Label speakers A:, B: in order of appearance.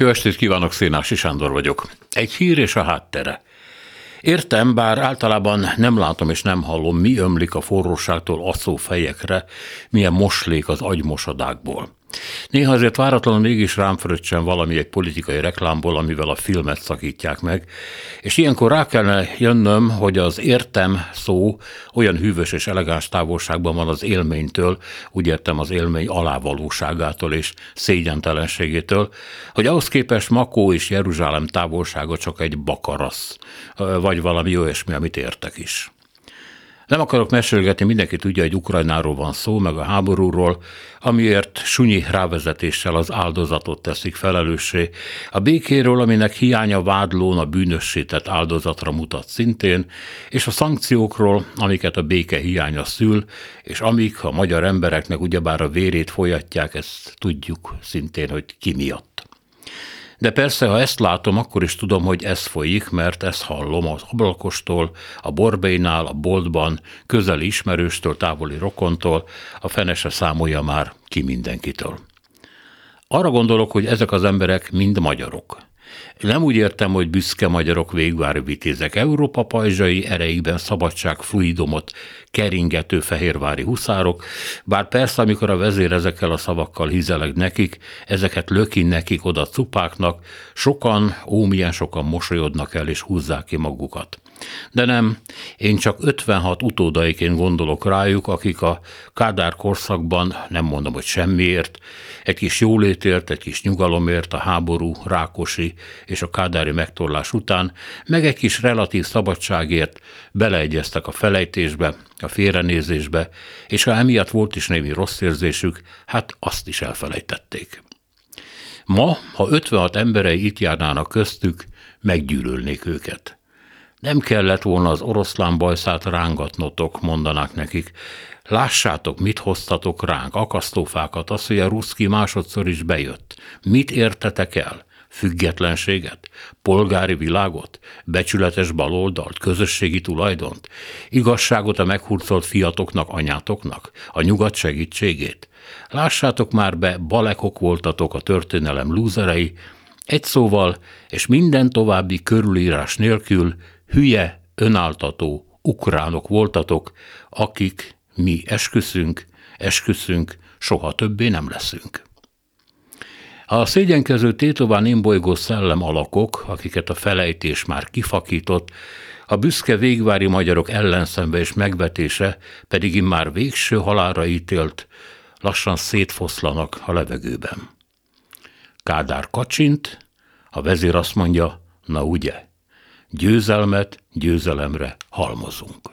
A: Jó estét kívánok, Szénási Sándor vagyok. Egy hír és a háttere. Értem, bár általában nem látom és nem hallom, mi ömlik a forróságtól asszó fejekre, milyen moslék az agymosadákból. Néha azért váratlanul mégis rám fröccsen valami egy politikai reklámból, amivel a filmet szakítják meg, és ilyenkor rá kellene jönnöm, hogy az értem szó olyan hűvös és elegáns távolságban van az élménytől, úgy értem az élmény alávalóságától és szégyentelenségétől, hogy ahhoz képest Makó és Jeruzsálem távolsága csak egy bakarasz, vagy valami olyasmi, amit értek is. Nem akarok mesélgetni, mindenki tudja, hogy Ukrajnáról van szó, meg a háborúról, amiért sunyi rávezetéssel az áldozatot teszik felelőssé. A békéről, aminek hiánya vádlón a bűnössített áldozatra mutat szintén, és a szankciókról, amiket a béke hiánya szül, és amik a magyar embereknek ugyebár a vérét folyatják, ezt tudjuk szintén, hogy ki miatt. De persze, ha ezt látom, akkor is tudom, hogy ez folyik, mert ezt hallom az ablakostól, a borbénál, a boltban, közeli ismerőstől, távoli rokontól, a fene se számolja már ki mindenkitől. Arra gondolok, hogy ezek az emberek mind magyarok. Nem úgy értem, hogy büszke magyarok végvári vitézek. Európa pajzsai ereikben szabadság fluidomot keringető fehérvári huszárok, bár persze, amikor a vezér ezekkel a szavakkal hizeleg nekik, ezeket löki nekik oda cupáknak, sokan, ó, milyen sokan mosolyodnak el és húzzák ki magukat. De nem, én csak 56 utódaiként gondolok rájuk, akik a Kádár korszakban, nem mondom, hogy semmiért, egy kis jólétért, egy kis nyugalomért, a háború, Rákosi és a Kádári megtorlás után, meg egy kis relatív szabadságért beleegyeztek a felejtésbe, a félrenézésbe, és ha emiatt volt is némi rossz érzésük, hát azt is elfelejtették. Ma, ha 56 emberei itt járnának köztük, meggyűlölnék őket. Nem kellett volna az oroszlán bajszát rángatnotok, mondanák nekik. Lássátok, mit hoztatok ránk, akasztófákat, az, hogy a ruszki másodszor is bejött. Mit értetek el? Függetlenséget? Polgári világot? Becsületes baloldalt? Közösségi tulajdont? Igazságot a meghurcolt fiatoknak, anyátoknak? A nyugat segítségét? Lássátok már be, balekok voltatok a történelem lúzerei, egy szóval, és minden további körülírás nélkül hülye, önáltató ukránok voltatok, akik mi esküszünk, esküszünk, soha többé nem leszünk. A szégyenkező tétován imbolygó szellem alakok, akiket a felejtés már kifakított, a büszke végvári magyarok ellenszembe és megvetése pedig immár végső halára ítélt, lassan szétfoszlanak a levegőben. Kádár kacsint, a vezér azt mondja, na ugye, győzelmet győzelemre halmozunk.